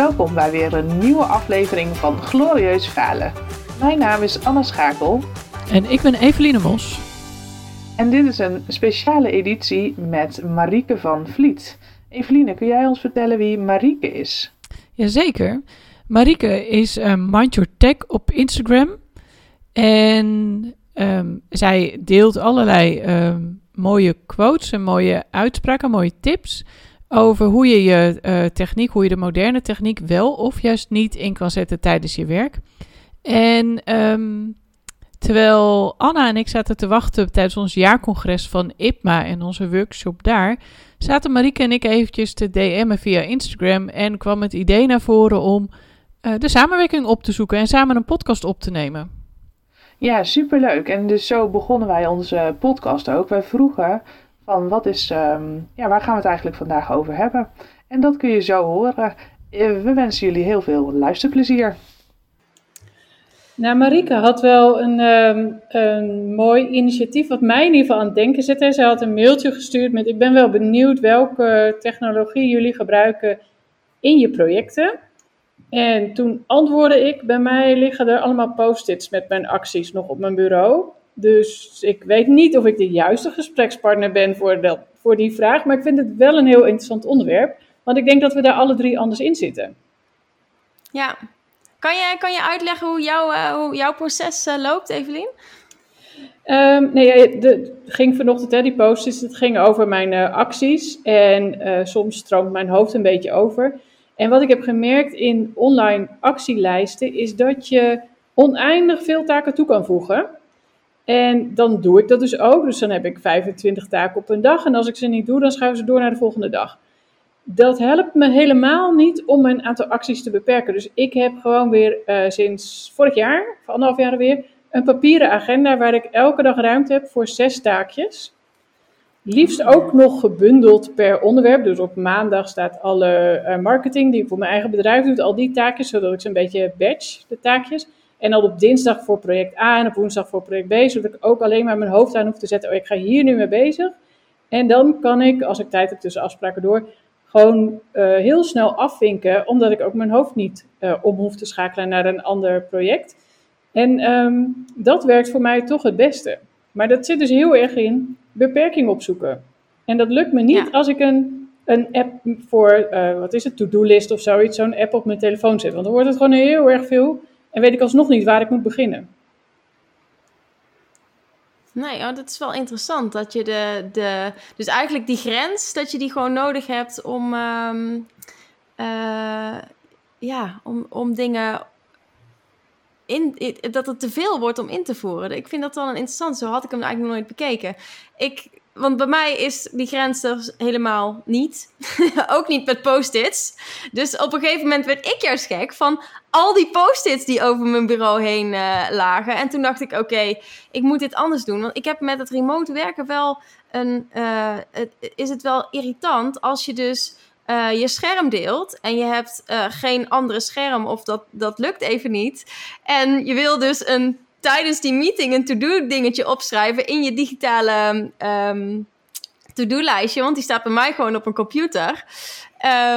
Welkom bij weer een nieuwe aflevering van Glorieus Falen. Mijn naam is Anna Schakel. En ik ben Eveline Mos. En dit is een speciale editie met Marieke van Vliet. Eveline, kun jij ons vertellen wie Marieke is? Jazeker. Marieke is um, Mind Your Tech op Instagram. En ehm, zij deelt allerlei ehm, mooie quotes en mooie uitspraken, mooie tips over hoe je je uh, techniek, hoe je de moderne techniek wel of juist niet in kan zetten tijdens je werk. En um, terwijl Anna en ik zaten te wachten tijdens ons jaarcongres van IPMA en onze workshop daar, zaten Marieke en ik eventjes te DM'en via Instagram en kwam het idee naar voren om uh, de samenwerking op te zoeken en samen een podcast op te nemen. Ja, superleuk. En dus zo begonnen wij onze podcast ook. Wij vroegen van wat is, um, ja, waar gaan we het eigenlijk vandaag over hebben? En dat kun je zo horen. Eh, we wensen jullie heel veel luisterplezier. Nou, Marike had wel een, um, een mooi initiatief wat mij in ieder geval aan het denken zette. Ze had een mailtje gestuurd met: Ik ben wel benieuwd welke technologie jullie gebruiken in je projecten. En toen antwoordde ik: Bij mij liggen er allemaal post-its met mijn acties nog op mijn bureau. Dus ik weet niet of ik de juiste gesprekspartner ben voor, dat, voor die vraag. Maar ik vind het wel een heel interessant onderwerp. Want ik denk dat we daar alle drie anders in zitten. Ja. Kan je, kan je uitleggen hoe, jouw uh, hoe jouw proces uh, loopt, Evelien? Um, nee, het ging vanochtend, hè, die post het ging over mijn uh, acties. En soms stroomt mijn hoofd een beetje over. En wat ik heb gemerkt in online actielijsten is dat je oneindig veel taken toe kan voegen. En dan doe ik dat dus ook. Dus dan heb ik 25 taken op een dag. En als ik ze niet doe, dan schuiven ze door naar de volgende dag. Dat helpt me helemaal niet om mijn aantal acties te beperken. Dus ik heb gewoon weer uh, sinds vorig jaar, of anderhalf jaar weer, een papieren agenda waar ik elke dag ruimte heb voor zes taakjes. Liefst ook nog gebundeld per onderwerp. Dus op maandag staat alle uh, marketing die ik voor mijn eigen bedrijf doe, al die taakjes, zodat ik ze een beetje batch, de taakjes. En dan op dinsdag voor project A en op woensdag voor project B, zodat ik ook alleen maar mijn hoofd aan hoef te zetten. Oh, ik ga hier nu mee bezig. En dan kan ik, als ik tijd heb tussen afspraken door, gewoon uh, heel snel afvinken, omdat ik ook mijn hoofd niet uh, om hoef te schakelen naar een ander project. En um, dat werkt voor mij toch het beste. Maar dat zit dus heel erg in beperking opzoeken. En dat lukt me niet ja. als ik een, een app voor, uh, wat is het, to-do-list of zoiets, zo'n app op mijn telefoon zet. Want dan wordt het gewoon heel erg veel. En weet ik alsnog niet waar ik moet beginnen. Nee, oh, dat is wel interessant. Dat je de, de. Dus eigenlijk die grens, dat je die gewoon nodig hebt om. Um, uh, ja, om, om dingen. In, dat het te veel wordt om in te voeren. Ik vind dat wel een interessant. Zo had ik hem eigenlijk nog nooit bekeken. Ik want bij mij is die grens er helemaal niet. ook niet met post-its. Dus op een gegeven moment werd ik juist gek van al die post-its die over mijn bureau heen uh, lagen. En toen dacht ik, oké, ik moet dit anders doen. Want ik heb met het remote werken wel een... Uh, het, is het wel irritant als je dus... Uh, je scherm deelt en je hebt geen andere scherm of dat, dat lukt even niet. En je wil dus een tijdens die meeting een to-do dingetje opschrijven in je digitale um, to-do-lijstje. Want die staat bij mij gewoon op een computer.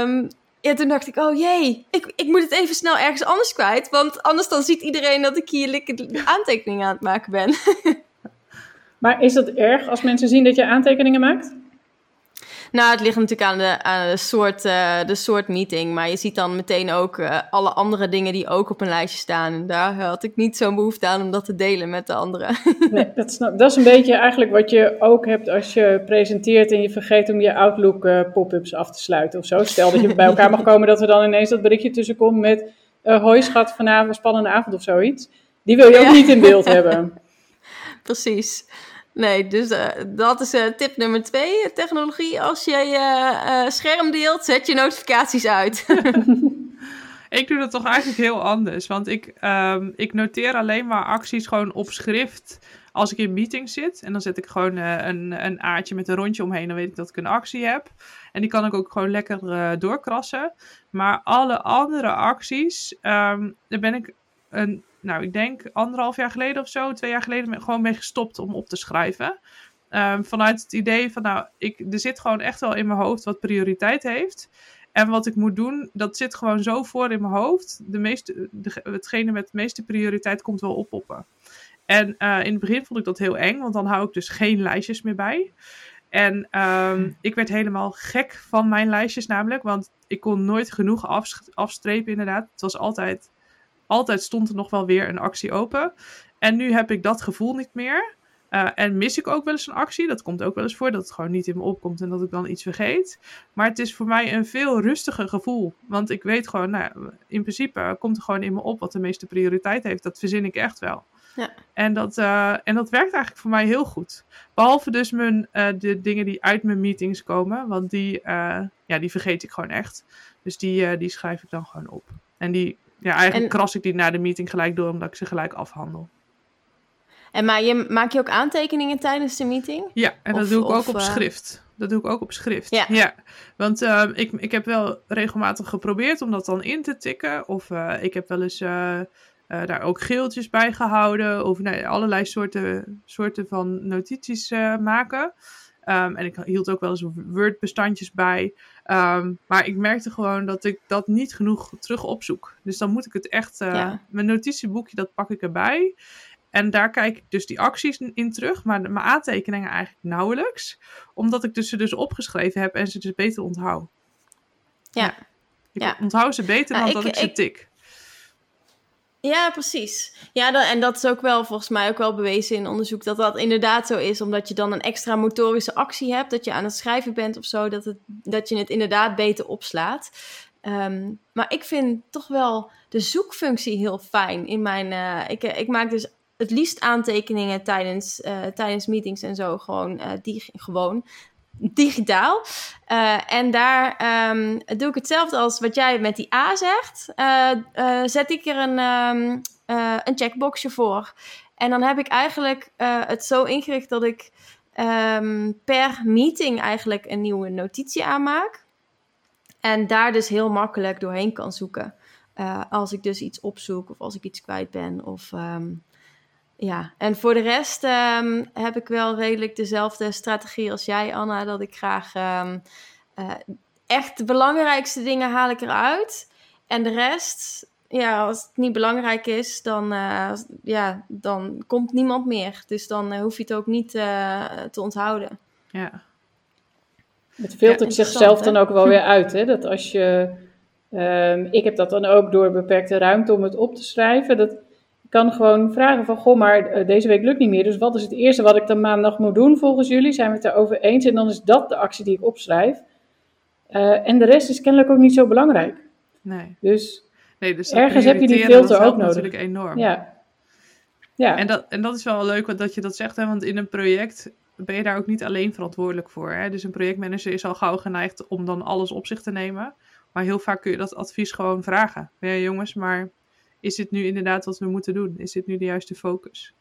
Um, ja, toen dacht ik, oh jee, ik, ik moet het even snel ergens anders kwijt. Want anders dan ziet iedereen dat ik hier lekker aantekeningen aan het maken ben. maar is dat erg als mensen zien dat je aantekeningen maakt? Nou, het ligt natuurlijk aan de, aan de, soort, uh, de soort meeting. Maar je ziet dan meteen ook uh, alle andere dingen die ook op een lijstje staan. En daar had ik niet zo'n behoefte aan om dat te delen met de anderen. nee, dat is, dat is een beetje eigenlijk wat je ook hebt als je presenteert en je vergeet om je Outlook uh, pop-ups af te sluiten of zo. Stel dat je bij elkaar mag komen dat er dan ineens dat berichtje tussenkomt met... hoi schat, vanavond spannende avond of zoiets. Die wil je ook niet in beeld hebben. Precies. Nee, dus uh, dat is uh, tip nummer twee. Technologie, als je je uh, scherm deelt, zet je notificaties uit. ik doe dat toch eigenlijk heel anders. Want ik, um, ik noteer alleen maar acties gewoon op schrift als ik in meeting zit. En dan zet ik gewoon een, een aardje met een rondje omheen. Dan weet ik dat ik een actie heb. En die kan ik ook gewoon lekker doorkrassen. Maar alle andere acties, um, daar ben ik een nou, ik denk anderhalf jaar geleden of zo, twee jaar geleden, gewoon mee gestopt om op te schrijven. Um, vanuit het idee van, nou, ik, er zit gewoon echt wel in mijn hoofd wat prioriteit heeft. En wat ik moet doen, dat zit gewoon zo voor in mijn hoofd. De meeste, de, hetgene met de meeste prioriteit komt wel oppoppen. En uh, in het begin vond ik dat heel eng, want dan hou ik dus geen lijstjes meer bij. En um, ik werd helemaal gek van mijn lijstjes namelijk, want ik kon nooit genoeg afstrepen inderdaad. Het was altijd, altijd stond er nog wel weer een actie open. En nu heb ik dat gevoel niet meer. Uh, en mis ik ook wel eens een actie. Dat komt ook wel eens voor dat het gewoon niet in me opkomt en dat ik dan iets vergeet. Maar het is voor mij een veel rustiger gevoel. Want ik weet gewoon, nou, in principe komt er gewoon in me op wat de meeste prioriteit heeft. Dat verzin ik echt wel. Ja. En, dat, uh, en dat werkt eigenlijk voor mij heel goed. Behalve dus mijn, uh, de dingen die uit mijn meetings komen. Want die, ja, die vergeet ik gewoon echt. Dus die, die schrijf ik dan gewoon op. En die, ja, eigenlijk en... kras ik die na de meeting gelijk door, omdat ik ze gelijk afhandel. En maar je, maak je ook aantekeningen tijdens de meeting? Ja, en dat doe ik ook op schrift. Dat doe ik ook op schrift. Ja. ja. Want uh, ik, ik heb wel regelmatig geprobeerd om dat dan in te tikken. Of uh, ik heb wel eens uh, daar ook geeltjes bij gehouden. Of nee, allerlei soorten, soorten van notities maken. Um, en ik hield ook wel eens Word-bestandjes bij. Um, maar ik merkte gewoon dat ik dat niet genoeg terug opzoek. Dus dan moet ik het echt. Ja. Mijn notitieboekje, dat pak ik erbij. En daar kijk ik dus die acties in terug, maar mijn aantekeningen eigenlijk nauwelijks. Omdat ik dus ze dus opgeschreven heb en ze dus beter onthoud. Ja. Ik ja. onthoud ze beter nou, dan dat ik ze tik. Ja, precies. Ja, en dat is ook wel volgens mij ook wel bewezen in onderzoek dat dat inderdaad zo is. Omdat je dan een extra motorische actie hebt, dat je aan het schrijven bent of zo, dat, het, dat je het inderdaad beter opslaat. Um, maar ik vind toch wel de zoekfunctie heel fijn in mijn. Uh, ik, ik maak dus het liefst aantekeningen tijdens, uh, tijdens meetings en zo gewoon, die, gewoon digitaal. Uh, en daar um, doe ik hetzelfde als wat jij met die A zegt. zet ik er een, um, een checkboxje voor. En dan heb ik eigenlijk het zo ingericht dat ik um, per meeting eigenlijk een nieuwe notitie aanmaak. En daar dus heel makkelijk doorheen kan zoeken. als ik dus iets opzoek of als ik iets kwijt ben. Of ja, en voor de rest um, heb ik wel redelijk dezelfde strategie als jij, Anna. Dat ik graag um, uh, echt de belangrijkste dingen haal ik eruit. En de rest, ja, als het niet belangrijk is, dan, uh, ja, dan komt niemand meer. Dus dan uh, hoef je het ook niet te onthouden. Ja. Het filtert ja, zichzelf dan ook wel weer uit. Hè? Dat als je. Um, ik heb dat dan ook door beperkte ruimte om het op te schrijven. Dat kan gewoon vragen van, goh, maar eh, deze week lukt niet meer. Dus wat is het eerste wat ik dan maandag moet doen volgens jullie? Zijn we het erover eens? En dan is dat de actie die ik opschrijf. Uh, en de rest is kennelijk ook niet zo belangrijk. Nee. Dus, nee, dus ergens heb je die filter ook nodig. natuurlijk enorm. Ja. ja. En, dat, en dat is wel leuk dat je dat zegt, hè? want in een project ben je daar ook niet alleen verantwoordelijk voor. Hè? Dus een projectmanager is al gauw geneigd om dan alles op zich te nemen. Maar heel vaak kun je dat advies gewoon vragen. Ja, jongens, maar is dit nu inderdaad wat we moeten doen? Is dit nu de juiste focus?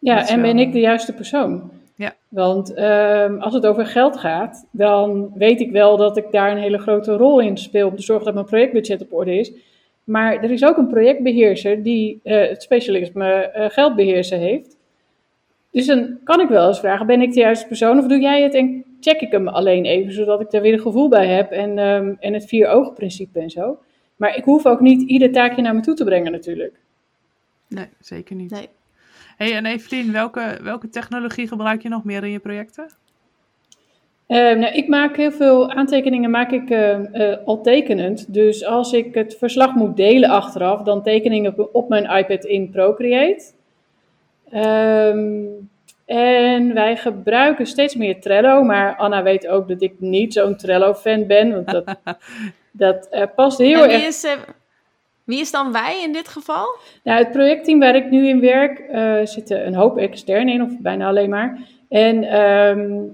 Ja, en ben ik de juiste persoon? Ja. Want um, als het over geld gaat, dan weet ik wel dat ik daar een hele grote rol in speel om te zorgen dat mijn projectbudget op orde is. Maar er is ook een projectbeheerser die uh, het specialisme uh, geldbeheersen heeft. Dus dan kan ik wel eens vragen, ben ik de juiste persoon of doe jij het en check ik hem alleen even, zodat ik daar weer een gevoel bij heb en, um, en het vier ogen principe en zo. Maar ik hoef ook niet ieder taakje naar me toe te brengen natuurlijk. Nee, zeker niet. Nee. hey, en Evelien, welke, welke technologie gebruik je nog meer in je projecten? Uh, nou, ik maak heel veel aantekeningen maak ik, uh, uh, al tekenend. Dus als ik het verslag moet delen achteraf, dan teken ik op, op mijn iPad in Procreate. Um, en wij gebruiken steeds meer Trello, maar Anna weet ook dat ik niet zo'n Trello-fan ben. Want dat, dat uh, past heel wie erg. Is, uh, wie is dan wij in dit geval? Nou, het projectteam waar ik nu in werk uh, zitten een hoop externen in, of bijna alleen maar. En um,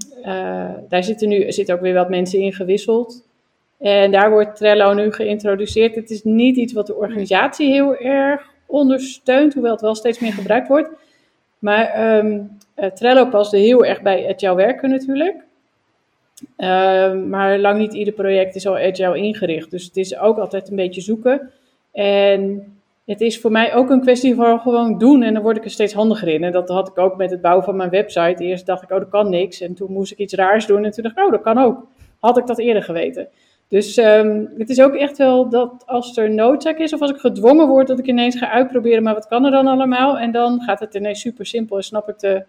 daar zitten nu zitten ook weer wat mensen in gewisseld. En daar wordt Trello nu geïntroduceerd. Het is niet iets wat de organisatie heel erg ondersteunt, hoewel het wel steeds meer gebruikt wordt. Maar um, Trello past heel erg bij agile werken natuurlijk. Uh, maar lang niet ieder project is al agile ingericht. Dus het is ook altijd een beetje zoeken. En het is voor mij ook een kwestie van gewoon doen. En dan word ik er steeds handiger in. En dat had ik ook met het bouwen van mijn website. Eerst dacht ik, oh, dat kan niks. En toen moest ik iets raars doen. En toen dacht ik, oh, dat kan ook. Had ik dat eerder geweten. Dus ehm, het is ook echt wel dat als er noodzaak is of als ik gedwongen word dat ik ineens ga uitproberen, maar wat kan er dan allemaal? En dan gaat het ineens super simpel en snap ik de,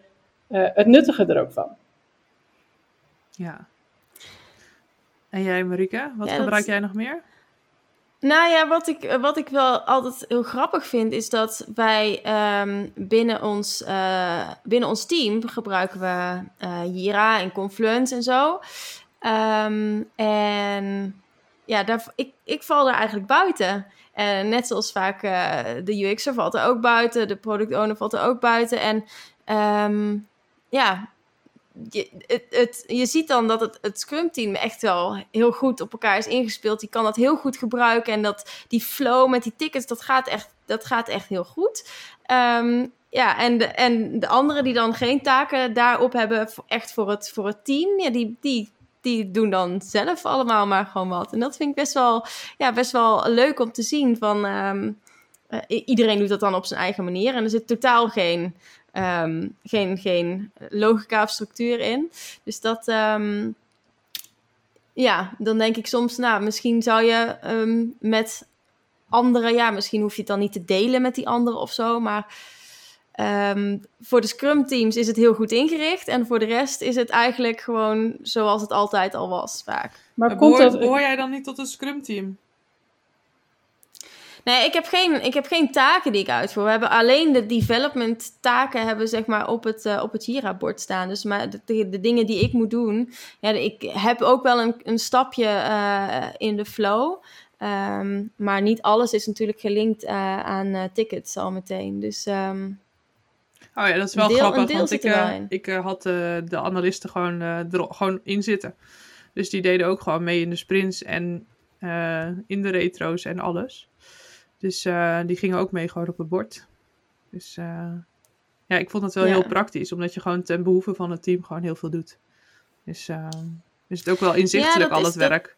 eh, het nuttige er ook van. Ja. En jij, Marike, wat Ja, gebruik dat- jij nog meer? Nou ja, wat ik, wat ik wel altijd heel grappig vind, is dat wij ehm, binnen, ons, eh, binnen ons team gebruiken we eh, Jira en Confluence en zo. Ehm, en ja, daar, ik, ik val daar eigenlijk buiten. En net zoals vaak eh, de UX'er valt er ook buiten, de product owner valt er ook buiten. En ehm, ja, je, het, het, je ziet dan dat het, het Scrum-team echt wel heel goed op elkaar is ingespeeld. Die kan dat heel goed gebruiken. En dat die flow met die tickets, dat gaat echt, dat gaat echt heel goed. Ehm, ja, en de, en de anderen die dan geen taken daarop hebben, echt voor het, voor het team, ja, die, die, die doen dan zelf allemaal maar gewoon wat. En dat vind ik best wel, ja, best wel leuk om te zien. Van, ehm, eh, iedereen doet dat dan op zijn eigen manier. En er zit totaal geen, ehm, geen, geen logica of structuur in. Dus dat, ehm, ja, dan denk ik soms, nou, misschien zou je ehm, met anderen, ja, misschien hoef je het dan niet te delen met die anderen of zo, maar ehm, voor de Scrum teams is het heel goed ingericht en voor de rest is het eigenlijk gewoon zoals het altijd al was, vaak. Maar Maar komt behoor, dat... behoor jij dan niet tot een scrum team? Nee, ik heb geen, ik heb geen taken die ik uitvoer. We hebben alleen de development taken hebben, zeg maar, op het, eh, op het Jira-bord staan. Dus maar de, dingen die ik moet doen. Ja, ik heb ook wel een, een stapje eh, in de flow. Ehm, maar niet alles is natuurlijk gelinkt eh, aan tickets al meteen. Dus ehm, Oh ja, dat is wel deel- grappig, want ik, ik had de analisten gewoon, er gewoon in zitten. Dus die deden ook gewoon mee in de sprints en in de retro's en alles. Dus eh, die gingen ook mee gewoon op het bord. Dus eh, ja, ik vond het wel Ja. heel praktisch, omdat je gewoon ten behoeve van het team gewoon heel veel doet. Dus eh, is het ook wel inzichtelijk al het dat- werk.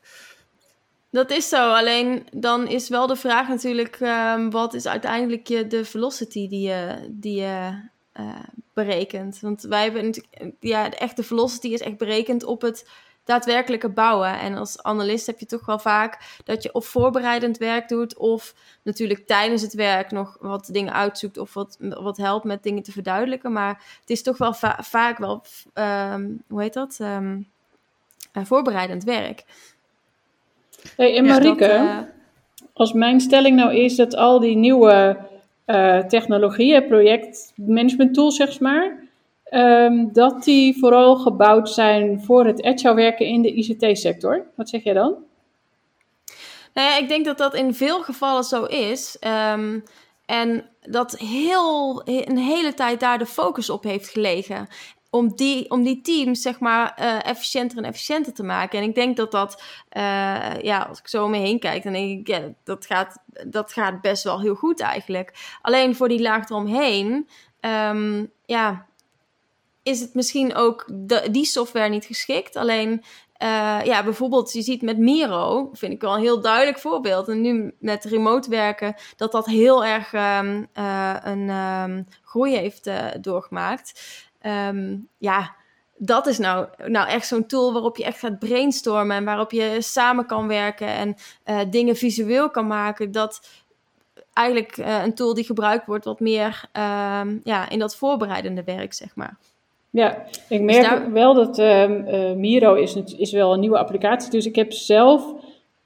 Dat is zo, alleen dan is wel de vraag natuurlijk, ehm, wat is uiteindelijk je, de velocity die je, die je eh, berekent? Want wij hebben natuurlijk, ja, de echte velocity is echt berekend op het daadwerkelijke bouwen. En als analist heb je toch wel vaak dat je of voorbereidend werk doet, of natuurlijk tijdens het werk nog wat dingen uitzoekt of wat, wat helpt met dingen te verduidelijken. Maar het is toch wel va- vaak wel, ehm, hoe heet dat? Ehm, eh, voorbereidend werk. Hey, en dat, Marieke, eh, als mijn stelling nou is dat al die nieuwe eh, technologieën, projectmanagement tools zeg maar, ehm, dat die vooral gebouwd zijn voor het agile werken in de ICT-sector. Wat zeg jij dan? Nou ja, ik denk dat dat in veel gevallen zo is. Ehm, en dat heel, een hele tijd daar de focus op heeft gelegen. Om die, om die teams, zeg maar, eh, efficiënter en efficiënter te maken. En ik denk dat dat, eh, ja, als ik zo om me heen kijk, dan denk ik, ja, dat gaat, dat gaat best wel heel goed eigenlijk. Alleen voor die laag eromheen, ehm, ja, is het misschien ook die software niet geschikt. Alleen eh, ja, bijvoorbeeld, je ziet met Miro, vind ik wel een heel duidelijk voorbeeld. En nu met remote werken, dat dat heel erg ehm, eh, een ehm, groei heeft eh, doorgemaakt. Ehm, ja, dat is nou, nou echt zo'n tool waarop je echt gaat brainstormen en waarop je samen kan werken en dingen visueel kan maken. Dat eigenlijk een tool die gebruikt wordt wat meer ja, in dat voorbereidende werk, zeg maar. Ja, ik merk daar- wel dat ehm, eh, Miro is, is wel een nieuwe applicatie. Dus ik heb zelf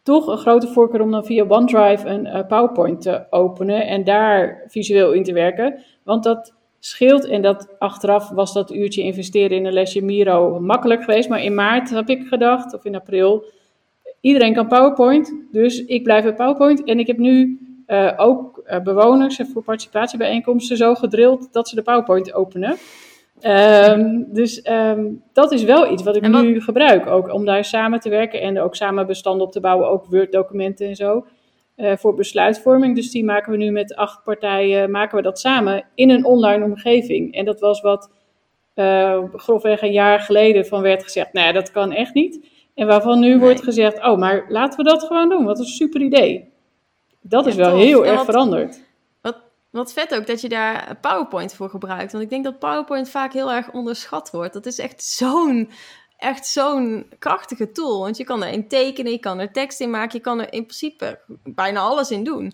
toch een grote voorkeur om dan via OneDrive een eh, PowerPoint te openen en daar visueel in te werken. Want dat scheelt en dat achteraf was dat uurtje investeren in een lesje Miro makkelijk geweest. Maar in maart heb ik gedacht, of in april, iedereen kan PowerPoint. Dus ik blijf bij PowerPoint. En ik heb nu eh, ook bewoners voor participatiebijeenkomsten zo gedrild dat ze de PowerPoint openen. Ehm, dus ehm, dat is wel iets wat ik wat- nu gebruik, ook om daar samen te werken en ook samen bestanden op te bouwen, ook Word-documenten en zo, eh, voor besluitvorming. Dus die maken we nu met acht partijen, maken we dat samen in een online omgeving. En dat was wat eh, grofweg een jaar geleden van werd gezegd, nou ja, dat kan echt niet. En waarvan nu Nee. wordt gezegd, oh, maar laten we dat gewoon doen, wat een super idee. Dat is wel tof. heel En erg wat- veranderd. Wat, vet ook dat je daar PowerPoint voor gebruikt. Want ik denk dat PowerPoint vaak heel erg onderschat wordt. Dat is echt zo'n echt zo'n krachtige tool. Want je kan erin tekenen, je kan er tekst in maken, je kan er in principe bijna alles in doen.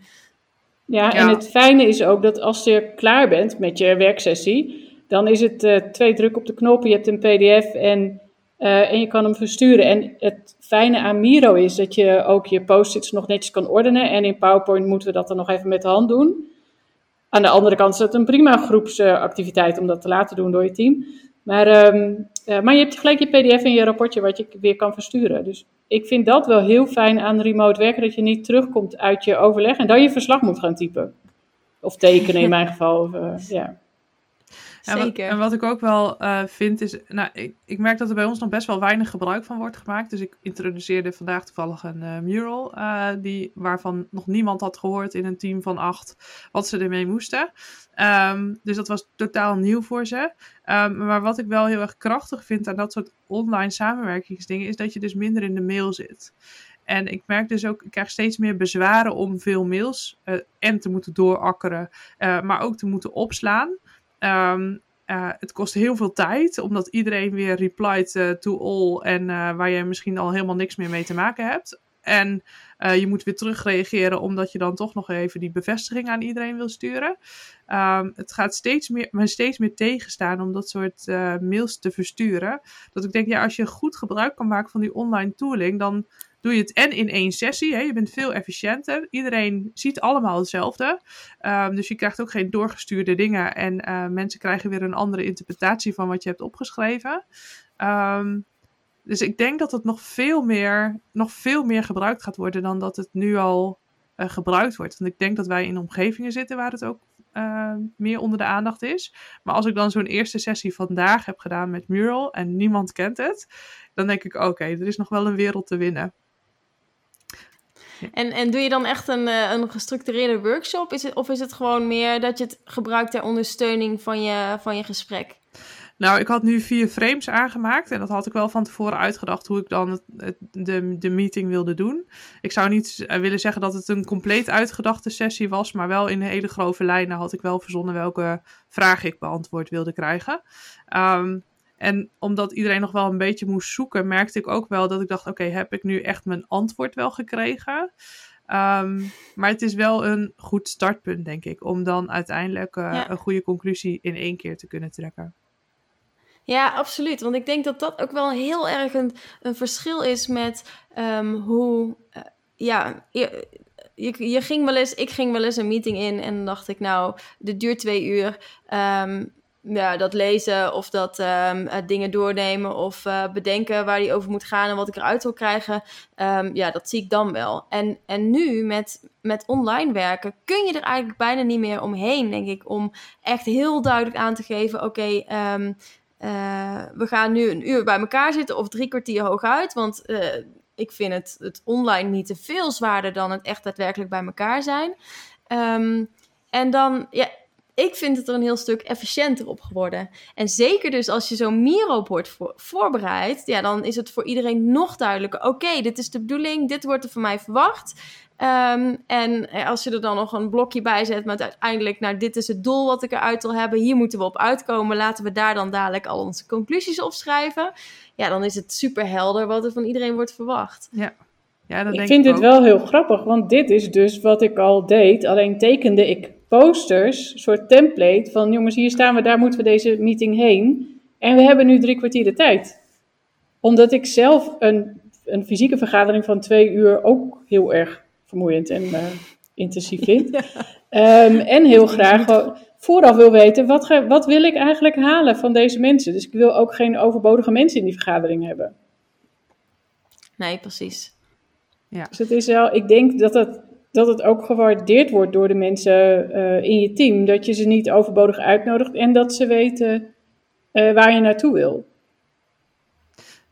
Ja, en het fijne is ook dat als je klaar bent met je werksessie, dan is het eh, twee druk op de knop, je hebt een pdf en, eh, en je kan hem versturen. En het fijne aan Miro is dat je ook je post-its nog netjes kan ordenen. En in PowerPoint moeten we dat dan nog even met de hand doen. Aan de andere kant is het een prima groepsactiviteit om dat te laten doen door je team. Maar, ehm, eh, maar je hebt gelijk je pdf en je rapportje wat je weer kan versturen. Dus ik vind dat wel heel fijn aan remote werken, dat je niet terugkomt uit je overleg en dan je verslag moet gaan typen. Of tekenen in mijn geval. Of, eh, ja. En wat, Zeker. en wat ik ook wel eh, vind is, nou, ik, ik merk dat er bij ons nog best wel weinig gebruik van wordt gemaakt. Dus ik introduceerde vandaag toevallig een eh, mural, eh, die, waarvan nog niemand had gehoord in een team van acht wat ze ermee moesten. Ehm, dus dat was totaal nieuw voor ze. Ehm, maar wat ik wel heel erg krachtig vind aan dat soort online samenwerkingsdingen, is dat je dus minder in de mail zit. En ik merk dus ook, ik krijg steeds meer bezwaren om veel mails en te moeten doorakkeren, maar ook te moeten opslaan. Ehm, eh, het kost heel veel tijd, omdat iedereen weer replied eh, to all en eh, waar je misschien al helemaal niks meer mee te maken hebt. En je moet weer terugreageren, omdat je dan toch nog even die bevestiging aan iedereen wil sturen. Ehm, het gaat steeds meer, me steeds meer tegenstaan om dat soort mails te versturen. Dat ik denk, ja, als je goed gebruik kan maken van die online tooling, dan doe je het en in één sessie. Hè? Je bent veel efficiënter. Iedereen ziet allemaal hetzelfde. Ehm, dus je krijgt ook geen doorgestuurde dingen. En eh, mensen krijgen weer een andere interpretatie van wat je hebt opgeschreven. Ehm, dus ik denk dat het nog veel meer, nog veel meer gebruikt gaat worden dan dat het nu al eh, gebruikt wordt. Want ik denk dat wij in omgevingen zitten waar het ook eh, meer onder de aandacht is. Maar als ik dan zo'n eerste sessie vandaag heb gedaan met Mural en niemand kent het, dan denk ik: oké, er is nog wel een wereld te winnen. En, en doe je dan echt een, eh, een gestructureerde workshop? Is het, of is het gewoon meer dat je het gebruikt ter ondersteuning van je, van je gesprek? Nou, ik had nu vier frames aangemaakt en dat had ik wel van tevoren uitgedacht hoe ik dan het, de, de meeting wilde doen. Ik zou niet eh, willen zeggen dat het een compleet uitgedachte sessie was, maar wel in hele grove lijnen had ik wel verzonnen welke vraag ik beantwoord wilde krijgen. Ehm, en omdat iedereen nog wel een beetje moest zoeken, merkte ik ook wel dat ik dacht: oké, heb ik nu echt mijn antwoord wel gekregen? Ehm, maar het is wel een goed startpunt, denk ik, om dan uiteindelijk eh, Ja. een goede conclusie in één keer te kunnen trekken. Ja, absoluut. Want ik denk dat dat ook wel heel erg een, een verschil is met ehm, hoe. eh, ja, je, je, je ging wel eens, ik ging wel eens een meeting in en dan dacht ik, nou, dit duurt twee uur. Ehm, ja, dat lezen of dat ehm, eh, dingen doornemen of eh, bedenken waar die over moet gaan en wat ik eruit wil krijgen. Ehm, ja, dat zie ik dan wel. En, en nu met, met online werken kun je er eigenlijk bijna niet meer omheen, denk ik, om echt heel duidelijk aan te geven: oké, ehm, eh, we gaan nu een uur bij elkaar zitten of drie kwartier hooguit. Want ik vind het, het online niet te veel zwaarder dan het echt daadwerkelijk bij elkaar zijn. En dan, ja, ik vind het er een heel stuk efficiënter op geworden. En zeker dus als je zo'n Miro-bord voor, voorbereidt, ja, dan is het voor iedereen nog duidelijker. Oké, dit is de bedoeling, dit wordt er van mij verwacht. Ehm, en eh, als je er dan nog een blokje bij zet met uiteindelijk, nou, dit is het doel wat ik eruit wil hebben, hier moeten we op uitkomen, laten we daar dan dadelijk al onze conclusies op schrijven. Ja, dan is het super helder wat er van iedereen wordt verwacht. Ja, dat Ik denk vind ik dit wel heel grappig, want dit is dus wat ik al deed. Alleen tekende ik posters, een soort template van jongens, hier staan we, daar moeten we deze meeting heen. En we hebben nu drie kwartier de tijd. Omdat ik zelf een, een fysieke vergadering van twee uur ook heel erg vermoeiend en eh, intensief vind. Ehm, en heel graag vooraf wil weten, wat, ga- wat wil ik eigenlijk halen van deze mensen? Dus ik wil ook geen overbodige mensen in die vergadering hebben. Nee, precies. Dus het is wel, ik denk dat het, dat het ook gewaardeerd wordt door de mensen eh, in je team. Dat je ze niet overbodig uitnodigt en dat ze weten eh, waar je naartoe wil.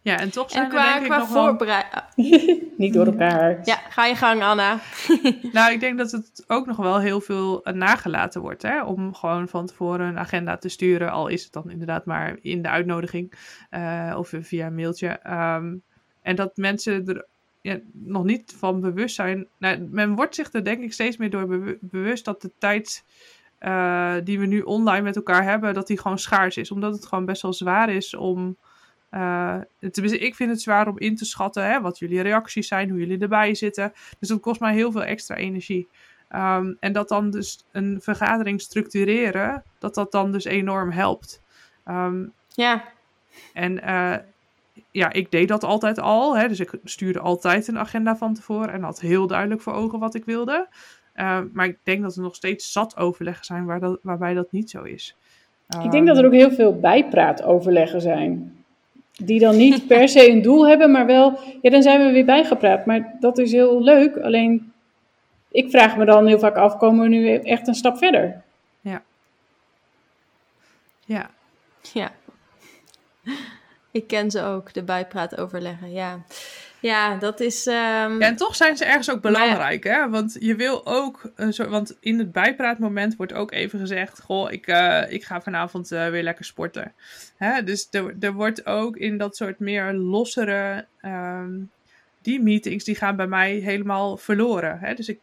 Ja, en toch zijn En er qua, denk ik qua nog wel... voorbereiding. Niet door elkaar. Ja, ga je gang, Anna. Nou, ik denk dat het ook nog wel heel veel eh, nagelaten wordt. Hè? Om gewoon van tevoren een agenda te sturen. Al is het dan inderdaad maar in de uitnodiging. eh, of via een mailtje. Ehm, en dat mensen er ja, nog niet van bewust zijn. Nou, men wordt zich er denk ik steeds meer door bewu- bewust dat de tijd... eh, die we nu online met elkaar hebben, dat die gewoon schaars is. Omdat het gewoon best wel zwaar is om Uh, ik vind het zwaar om in te schatten hè, wat jullie reacties zijn, hoe jullie erbij zitten. Dus dat kost mij heel veel extra energie. Um, en dat dan dus een vergadering structureren, dat dat dan dus enorm helpt. Um, ja. En uh, ja, ik deed dat altijd al. Hè, dus ik stuurde altijd een agenda van tevoren en had heel duidelijk voor ogen wat ik wilde. Uh, maar ik denk dat er nog steeds zat overleggen zijn waar dat, waarbij dat niet zo is. ik denk dat er ook heel veel bijpraatoverleggen zijn die dan niet per se een doel hebben, maar wel, ja, dan zijn we weer bijgepraat. Maar dat is heel leuk. Alleen, ik vraag me dan heel vaak af, komen we nu echt een stap verder? Ja. Ja. Ja. Ik ken ze ook, de bijpraat overleggen, ja. Ja, dat is. Um... Ja, en toch zijn ze ergens ook belangrijk, hè? Want je wil ook soort. Want in het bijpraatmoment wordt ook even gezegd: Goh, ik, uh, ik ga vanavond uh, weer lekker sporten. Hè? Dus er, er wordt ook in dat soort meer lossere. Um, die meetings die gaan bij mij helemaal verloren. Hè? Dus ik.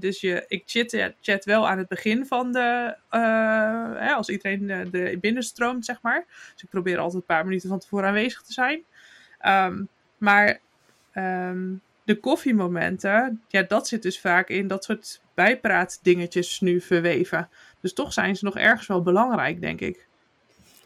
Dus je, ik chat, chat wel aan het begin van de. Uh, hè, als iedereen er binnenstroomt, zeg maar. Dus ik probeer altijd een paar minuten van tevoren aanwezig te zijn. Um, maar um, de koffiemomenten, ja, dat zit dus vaak in dat soort bijpraatdingetjes nu verweven. Dus toch zijn ze nog ergens wel belangrijk, denk ik.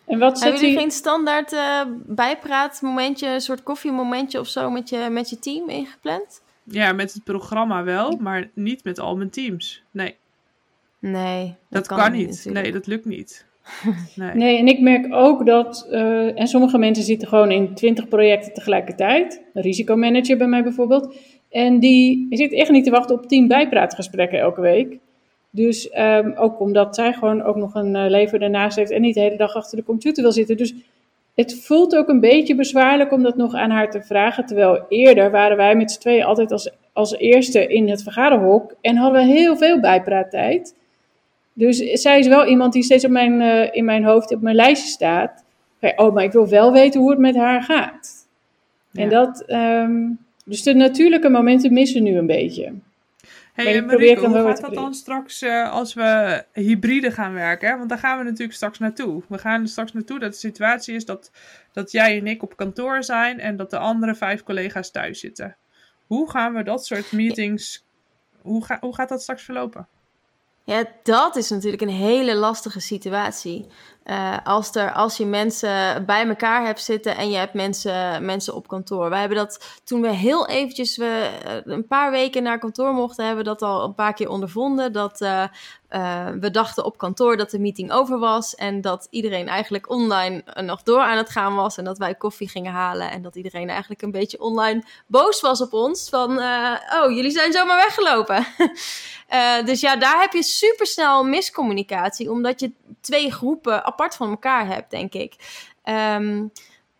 En wat Hebben jullie geen standaard uh, bijpraatmomentje, een soort koffiemomentje of zo met je, met je team ingepland? Ja, met het programma wel, maar niet met al mijn teams. Nee. Nee. Dat, dat kan, niet. Nee, dat lukt niet. Nee. nee. en ik merk ook dat, uh, en sommige mensen zitten gewoon in 20 projecten tegelijkertijd. Een risicomanager bij mij bijvoorbeeld. En die zit echt niet te wachten op 10 bijpraatgesprekken elke week. Dus um, ook omdat zij gewoon ook nog een uh, leven ernaast heeft en niet de hele dag achter de computer wil zitten. Dus het voelt ook een beetje bezwaarlijk om dat nog aan haar te vragen. Terwijl eerder waren wij met z'n tweeën altijd als, als eerste in het vergaderhok en hadden we heel veel bijpraattijd. Dus zij is wel iemand die steeds op mijn, uh, in mijn hoofd, op mijn lijstje staat. Oh, maar ik wil wel weten hoe het met haar gaat. En dat, um, dus de natuurlijke momenten missen nu een beetje. Hey, en Marieke, hoe gaat dat dan straks uh, als we hybride gaan werken? Hè? Want daar gaan we natuurlijk straks naartoe. We gaan er straks naartoe dat de situatie is dat, dat jij en ik op kantoor zijn en dat de andere vijf collega's thuis zitten. Hoe gaan we dat soort meetings, hoe, ga, hoe gaat dat straks verlopen? Ja, dat is natuurlijk een hele lastige situatie. Uh, als, er, als je mensen bij elkaar hebt zitten en je hebt mensen, mensen op kantoor. Wij hebben dat toen we heel eventjes we, eh, een paar weken naar kantoor mochten, hebben we dat al een paar keer ondervonden. Dat uh, we dachten op kantoor dat de meeting over was en dat iedereen eigenlijk online nog door aan het gaan was en dat wij koffie gingen halen en dat iedereen eigenlijk een beetje online boos was op ons van oh jullie zijn zomaar weggelopen. dus ja, daar heb je supersnel miscommunicatie omdat je twee groepen apart van elkaar hebt, denk ik. Um,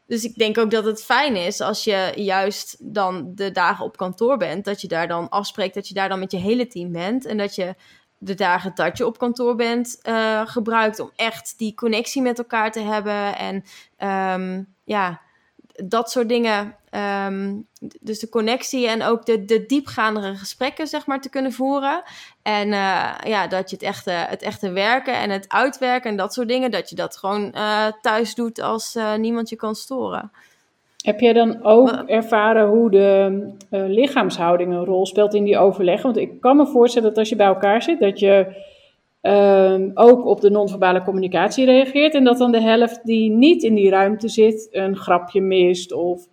dus ik denk ook dat het fijn is als je juist dan de dagen op kantoor bent, dat je daar dan afspreekt dat je daar dan met je hele team bent en dat je de dagen dat je op kantoor bent uh, gebruikt om echt die connectie met elkaar te hebben. En um, ja, dat soort dingen. Um, dus de connectie en ook de, de diepgaandere gesprekken, zeg maar, te kunnen voeren. En uh, ja, dat je het echte, het echte werken en het uitwerken en dat soort dingen, dat je dat gewoon uh, thuis doet als uh, niemand je kan storen. Heb jij dan ook ervaren hoe de lichaamshouding een rol speelt in die overleggen? Want ik kan me voorstellen dat als je bij elkaar zit, dat je uh, ook op de non-verbale communicatie reageert. En dat dan de helft die niet in die ruimte zit, een grapje mist. Of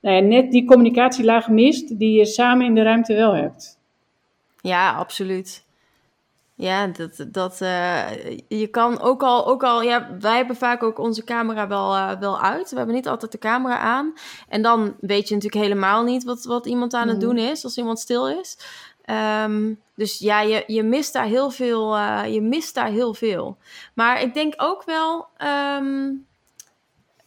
nou ja, net die communicatielaag mist die je samen in de ruimte wel hebt. Ja, absoluut. Ja, dat, dat, uh, je kan ook al, ook al, ja, wij hebben vaak ook onze camera wel, uh, wel uit. We hebben niet altijd de camera aan. En dan weet je natuurlijk helemaal niet wat, wat iemand aan het mm. doen is, als iemand stil is. Um, dus ja, je, je mist daar heel veel. Uh, je mist daar heel veel. Maar ik denk ook wel um,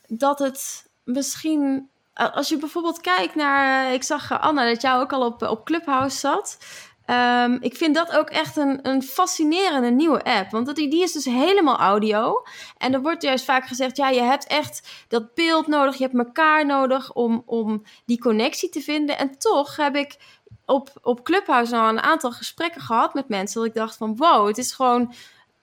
dat het misschien. Als je bijvoorbeeld kijkt naar. Ik zag Anna dat jou ook al op, op Clubhouse zat. Um, ik vind dat ook echt een, een fascinerende nieuwe app. Want dat, die is dus helemaal audio. En er wordt juist vaak gezegd: ja, je hebt echt dat beeld nodig. Je hebt elkaar nodig om, om die connectie te vinden. En toch heb ik op, op Clubhouse nou een aantal gesprekken gehad met mensen. Dat ik dacht: van wow, het is gewoon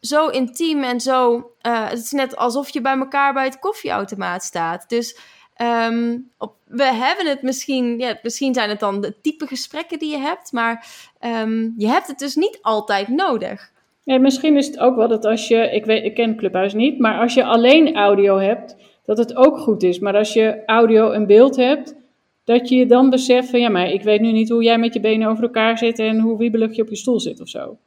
zo intiem en zo. Het is net alsof je bij elkaar bij het koffieautomaat staat. Dus ehm, op, we hebben het misschien, ja, misschien zijn het dan de type gesprekken die je hebt, maar ehm, je hebt het dus niet altijd nodig. Ja, misschien is het ook wel dat als je, ik, weet, ik ken Clubhuis niet, maar als je alleen audio hebt, dat het ook goed is. Maar als je audio en beeld hebt, dat je je dan beseft van ja, maar ik weet nu niet hoe jij met je benen over elkaar zit en hoe wiebelig je op je stoel zit of zo.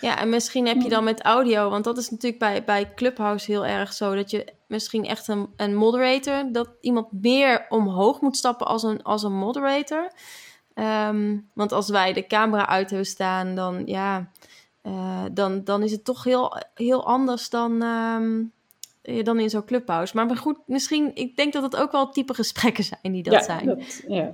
Ja, en misschien heb je dan met audio, want dat is natuurlijk bij, bij Clubhouse heel erg zo, dat je misschien echt een, een moderator, dat iemand meer omhoog moet stappen als een, als een moderator. Ehm, want als wij de camera uit hebben staan, dan, ja, uh, dan, dan is het toch heel, heel anders dan, um, dan in zo'n clubhouse. Maar goed, misschien, ik denk dat het ook wel type gesprekken zijn die dat ja, zijn. Dat, ja.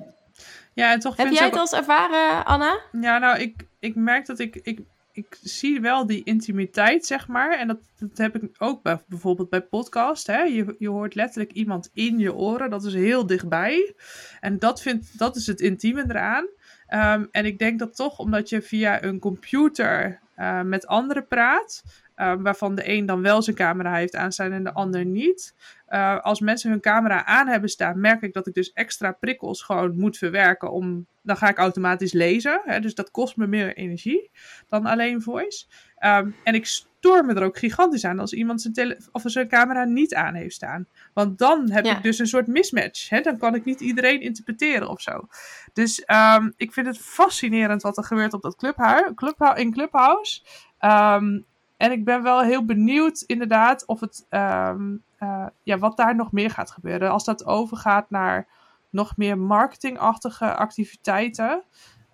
Ja, en toch Heb vind jij het ook- al eens ervaren, Anna? Ja, nou, ik, ik merk dat ik, ik, ik zie wel die intimiteit, zeg maar. En dat, dat heb ik ook bij, bijvoorbeeld bij podcast. Hè? Je, je hoort letterlijk iemand in je oren. Dat is heel dichtbij. En dat, vind, dat is het intieme eraan. Ehm, en ik denk dat toch, omdat je via een computer eh, met anderen praat... eh, waarvan de een dan wel zijn camera heeft aanstaan en de ander niet... Uh, als mensen hun camera aan hebben staan, merk ik dat ik dus extra prikkels gewoon moet verwerken. Om, dan ga ik automatisch lezen. Hè, dus dat kost me meer energie dan alleen voice. Um, en ik stoor me er ook gigantisch aan als iemand zijn, tele of zijn camera niet aan heeft staan. Want dan heb Ja. ik dus een soort mismatch. Hè? Dan kan ik niet iedereen interpreteren of zo. Dus um, ik vind het fascinerend wat er gebeurt op dat clubhu clubhu in Clubhouse. Um, en ik ben wel heel benieuwd inderdaad of het, um, uh, ja, wat daar nog meer gaat gebeuren. Als dat overgaat naar nog meer marketingachtige activiteiten.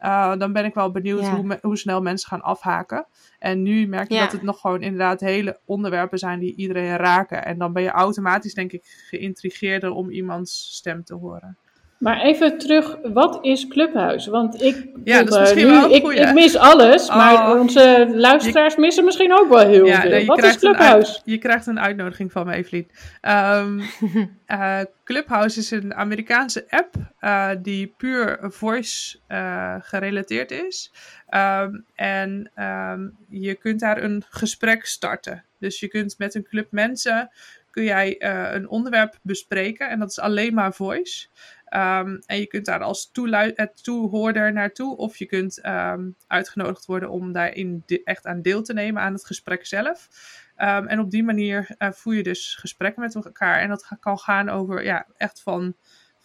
Uh, dan ben ik wel benieuwd Ja. hoe, me- hoe snel mensen gaan afhaken. En nu merk je Ja. dat het nog gewoon inderdaad hele onderwerpen zijn die iedereen raken. En dan ben je automatisch, denk ik, geïntrigeerder om iemands stem te horen. Maar even terug, wat is Clubhuis? Want ik, Ja, dat is eh, misschien nu, wel een ik, ik mis alles, maar Oh. onze luisteraars missen misschien ook wel heel Ja, veel. nee, wat is Clubhuis? uit- je krijgt een uitnodiging van me, Evelien. Ehm, eh, Clubhouse is een Amerikaanse app eh, die puur voice eh, gerelateerd is. Ehm, en ehm, je kunt daar een gesprek starten. Dus je kunt met een club mensen kun jij eh, een onderwerp bespreken en dat is alleen maar voice. Ehm, en je kunt daar als eh, toehoorder naartoe of je kunt ehm, uitgenodigd worden om daarin de- echt aan deel te nemen aan het gesprek zelf. Ehm, en op die manier eh, voer je dus gesprekken met elkaar. En dat kan gaan over ja, echt van,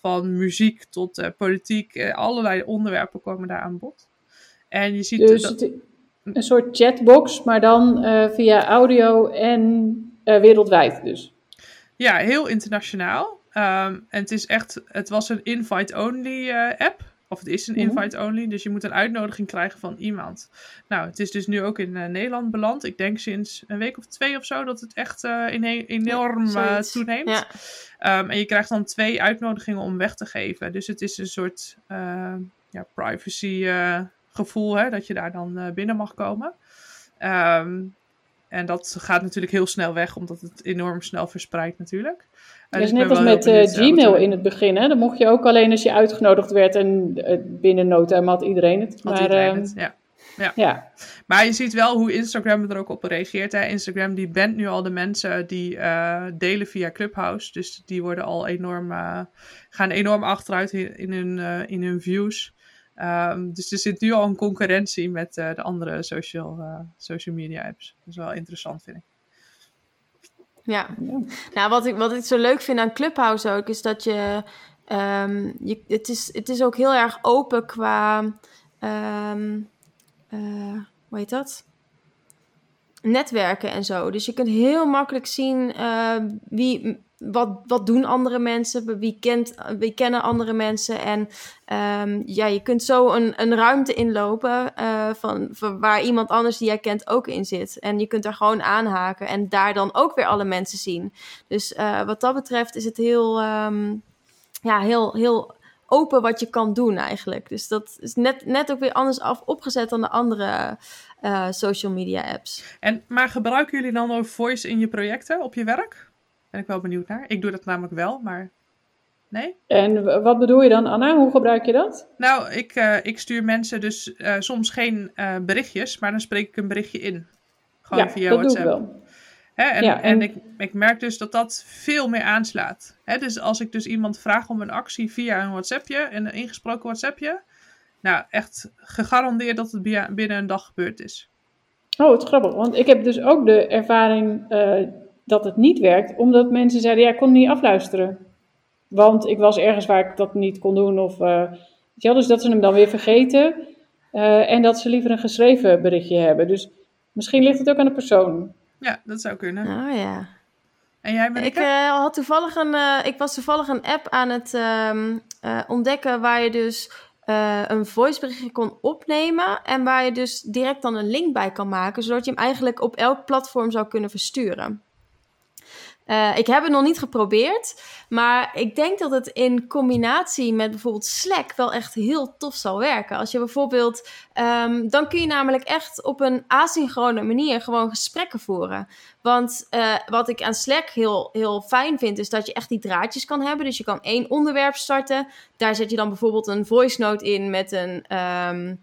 van muziek tot eh, politiek. allerlei onderwerpen komen daar aan bod. En je ziet Dus dat, een soort chatbox, maar dan via audio en wereldwijd dus. Ja, heel internationaal. Ehm, en het is echt, het was een invite-only eh, app. Of het is een Mhm. invite-only, dus je moet een uitnodiging krijgen van iemand. Nou, het is dus nu ook in eh, Nederland beland. Ik denk sinds een week of twee of zo dat het echt eh, enorm toeneemt. Ja. Ehm, en je krijgt dan twee uitnodigingen om weg te geven. Dus het is een soort eh, ja, privacy gevoel, hè, dat je daar dan binnen mag komen. Ehm, en dat gaat natuurlijk heel snel weg, omdat het enorm snel verspreidt natuurlijk. Dus net als met eh, Gmail in het begin. Hè? Dan mocht je ook alleen als je uitgenodigd werd en eh, binnen no time had iedereen het. Maar iedereen ehm, het, ja. ja, Maar je ziet wel hoe Instagram er ook op reageert. Hè. Instagram die bent nu al de mensen die eh, delen via Clubhouse. Dus die worden al enorm, gaan enorm achteruit in, in hun, in hun views. Ehm, dus er zit nu al een concurrentie met eh, de andere social, eh, social media apps. Dat is wel interessant, vind ik. Ja. Ja. Nou, wat ik, wat ik zo leuk vind aan Clubhouse ook, is dat je... ehm, je het, is, het is ook heel erg open qua... ehm, eh, hoe heet dat? Netwerken en zo. Dus je kunt heel makkelijk zien wie, wat, wat doen andere mensen, wie, kent, wie kennen andere mensen. En ehm, ja, je kunt zo een, een ruimte inlopen eh, van, van waar iemand anders die jij kent ook in zit. En je kunt daar gewoon aanhaken en daar dan ook weer alle mensen zien. Dus eh, wat dat betreft is het heel, ehm, ja, heel, heel open wat je kan doen eigenlijk. Dus dat is net, net ook weer anders af, opgezet dan de andere eh, social media apps. En, maar gebruiken jullie dan ook voice in je projecten op je werk? Ben ik wel benieuwd naar. Ik doe dat namelijk wel, maar... Nee? En wat bedoel je dan, Anna? Hoe gebruik je dat? Nou, ik, eh, ik stuur mensen dus eh, soms geen eh, berichtjes, maar dan spreek ik een berichtje in. Gewoon ja, via dat WhatsApp. doe ik wel. Hè, en Ja, en... en- ik, ik merk dus dat dat veel meer aanslaat. Hè, dus als ik dus iemand vraag om een actie via een WhatsAppje, een ingesproken WhatsAppje, nou echt gegarandeerd dat het binnen een dag gebeurd is. Oh, het grappig. Want ik heb dus ook de ervaring dat het niet werkt. Omdat mensen zeiden, ja, ik kon het niet afluisteren. Want ik was ergens waar ik dat niet kon doen. Of, eh, weet je wel, dus dat ze hem dan weer vergeten. eh, en dat ze liever een geschreven berichtje hebben. Dus misschien ligt het ook aan de persoon. Ja, dat zou kunnen. Oh ja. En jij, Ik Marike? eh, had toevallig een, eh, ik was toevallig een app aan het ehm, eh, ontdekken waar je dus eh, een voiceberichtje kon opnemen en waar je dus direct dan een link bij kan maken, zodat je hem eigenlijk op elk platform zou kunnen versturen. Eh, ik heb het nog niet geprobeerd, maar ik denk dat het in combinatie met bijvoorbeeld Slack wel echt heel tof zal werken. Als je bijvoorbeeld, ehm, dan kun je namelijk echt op een asynchrone manier gewoon gesprekken voeren. Want eh, wat ik aan Slack heel, heel fijn vind, is dat je echt die draadjes kan hebben. Dus je kan één onderwerp starten. Daar zet je dan bijvoorbeeld een voice note in met een, ehm,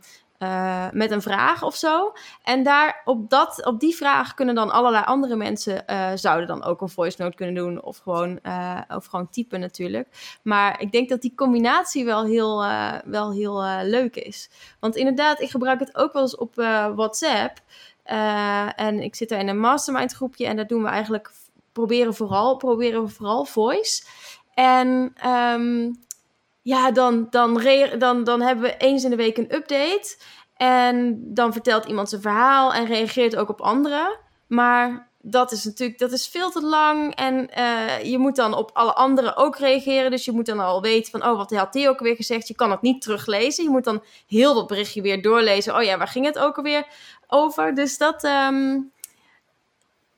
eh, met een vraag of zo. En daar op, dat, op die vraag kunnen dan allerlei andere mensen eh, zouden dan ook een voice note kunnen doen. Of gewoon, eh, of gewoon typen natuurlijk. Maar ik denk dat die combinatie wel heel, wel heel leuk is. Want inderdaad, ik gebruik het ook wel eens op WhatsApp. En ik zit daar in een mastermind groepje en daar doen we eigenlijk proberen vooral, proberen we vooral voice. En ehm, ja, dan, dan, dan, dan hebben we eens in de week een update. En dan vertelt iemand zijn verhaal en reageert ook op anderen. Maar dat is natuurlijk dat is veel te lang. En eh, je moet dan op alle anderen ook reageren. Dus je moet dan al weten van, oh, wat had die ook alweer gezegd? Je kan het niet teruglezen. Je moet dan heel dat berichtje weer doorlezen. Oh ja, waar ging het ook alweer over? Dus dat, ehm,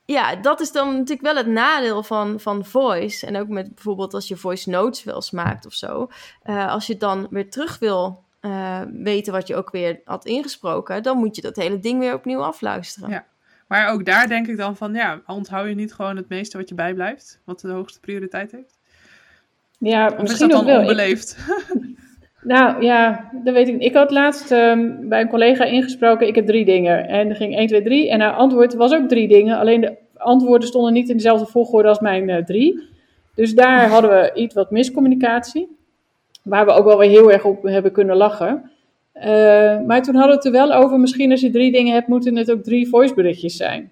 ja, dat is dan natuurlijk wel het nadeel van, van voice. En ook met bijvoorbeeld als je voice notes wel eens maakt of zo. Eh, als je dan weer terug wil eh, weten wat je ook weer had ingesproken, dan moet je dat hele ding weer opnieuw afluisteren. Ja. Maar ook daar denk ik dan van, ja, onthoud je niet gewoon het meeste wat je bijblijft? Wat de hoogste prioriteit heeft? Ja, Of is misschien dat ook dan wel. Ik- onbeleefd? Nou ja, dat weet ik niet. Ik had laatst ehm, bij een collega ingesproken, ik heb drie dingen. En er ging 1, 2, 3. En haar antwoord was ook drie dingen. Alleen de antwoorden stonden niet in dezelfde volgorde als mijn eh, drie. Dus daar hadden we iets wat miscommunicatie. Waar we ook wel weer heel erg op hebben kunnen lachen. Eh, maar toen hadden we het er wel over, misschien als je drie dingen hebt, moeten het ook drie voiceberichtjes zijn.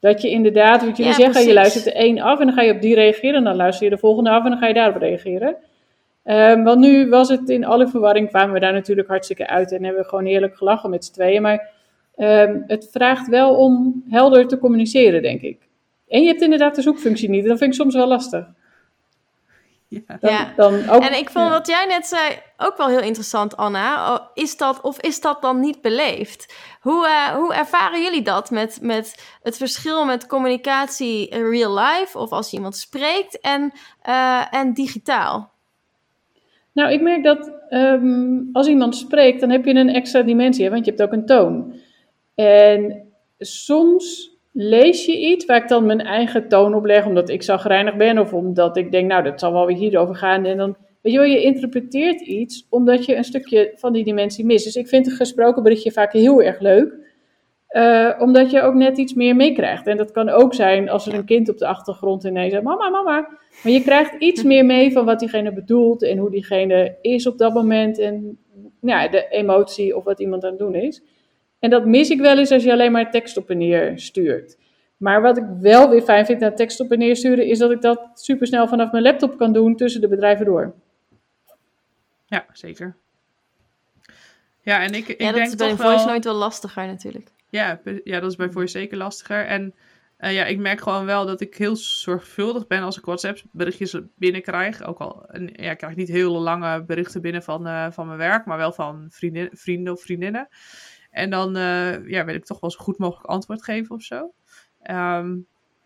Dat je inderdaad, wat jullie Ja, zeggen, je luistert er één af en dan ga je op die reageren. En dan luister je de volgende af en dan ga je daarop reageren. Ehm, want nu was het in alle verwarring, kwamen we daar natuurlijk hartstikke uit en hebben we gewoon heerlijk gelachen met z'n tweeën. Maar ehm, het vraagt wel om helder te communiceren, denk ik. En je hebt inderdaad de zoekfunctie niet. Dat vind ik soms wel lastig. ja. Dan, Ja. dan ook, En ik vond ja. wat jij net zei ook wel heel interessant, Anna. Oh, Is dat, of is dat dan niet beleefd? Hoe, eh, hoe ervaren jullie dat met, met het verschil met communicatie in real life, of als je iemand spreekt, en, eh, en digitaal? Nou, ik merk dat ehm, als iemand spreekt, dan heb je een extra dimensie, want je hebt ook een toon. En soms lees je iets waar ik dan mijn eigen toon op leg, omdat ik zagrijnig ben, of omdat ik denk, nou, dat zal wel weer hierover gaan. En dan, weet je wel, je interpreteert iets omdat je een stukje van die dimensie mist. Dus ik vind een gesproken berichtje vaak heel erg leuk. eh, omdat je ook net iets meer meekrijgt. En dat kan ook zijn als er een kind op de achtergrond ineens zegt: Mama, mama. Maar je krijgt iets meer mee van wat diegene bedoelt en hoe diegene is op dat moment. En ja, de emotie of wat iemand aan het doen is. En dat mis ik wel eens als je alleen maar tekst op en neer stuurt. Maar wat ik wel weer fijn vind aan tekst op en neer sturen, is dat ik dat supersnel vanaf mijn laptop kan doen tussen de bedrijven door. ja, zeker. Ja, en ik, ik ja, dat denk is bij toch voice wel... nooit wel lastiger natuurlijk. Ja, ja, dat is bij Voice zeker lastiger. En eh, ja, ik merk gewoon wel dat ik heel zorgvuldig ben als ik WhatsApp-berichtjes binnenkrijg. Ook al, ja, ik krijg niet hele lange berichten binnen van, eh, van mijn werk, maar wel van vriendin, vrienden of vriendinnen. En dan eh, ja, wil ik toch wel zo goed mogelijk antwoord geven of zo. Ehm,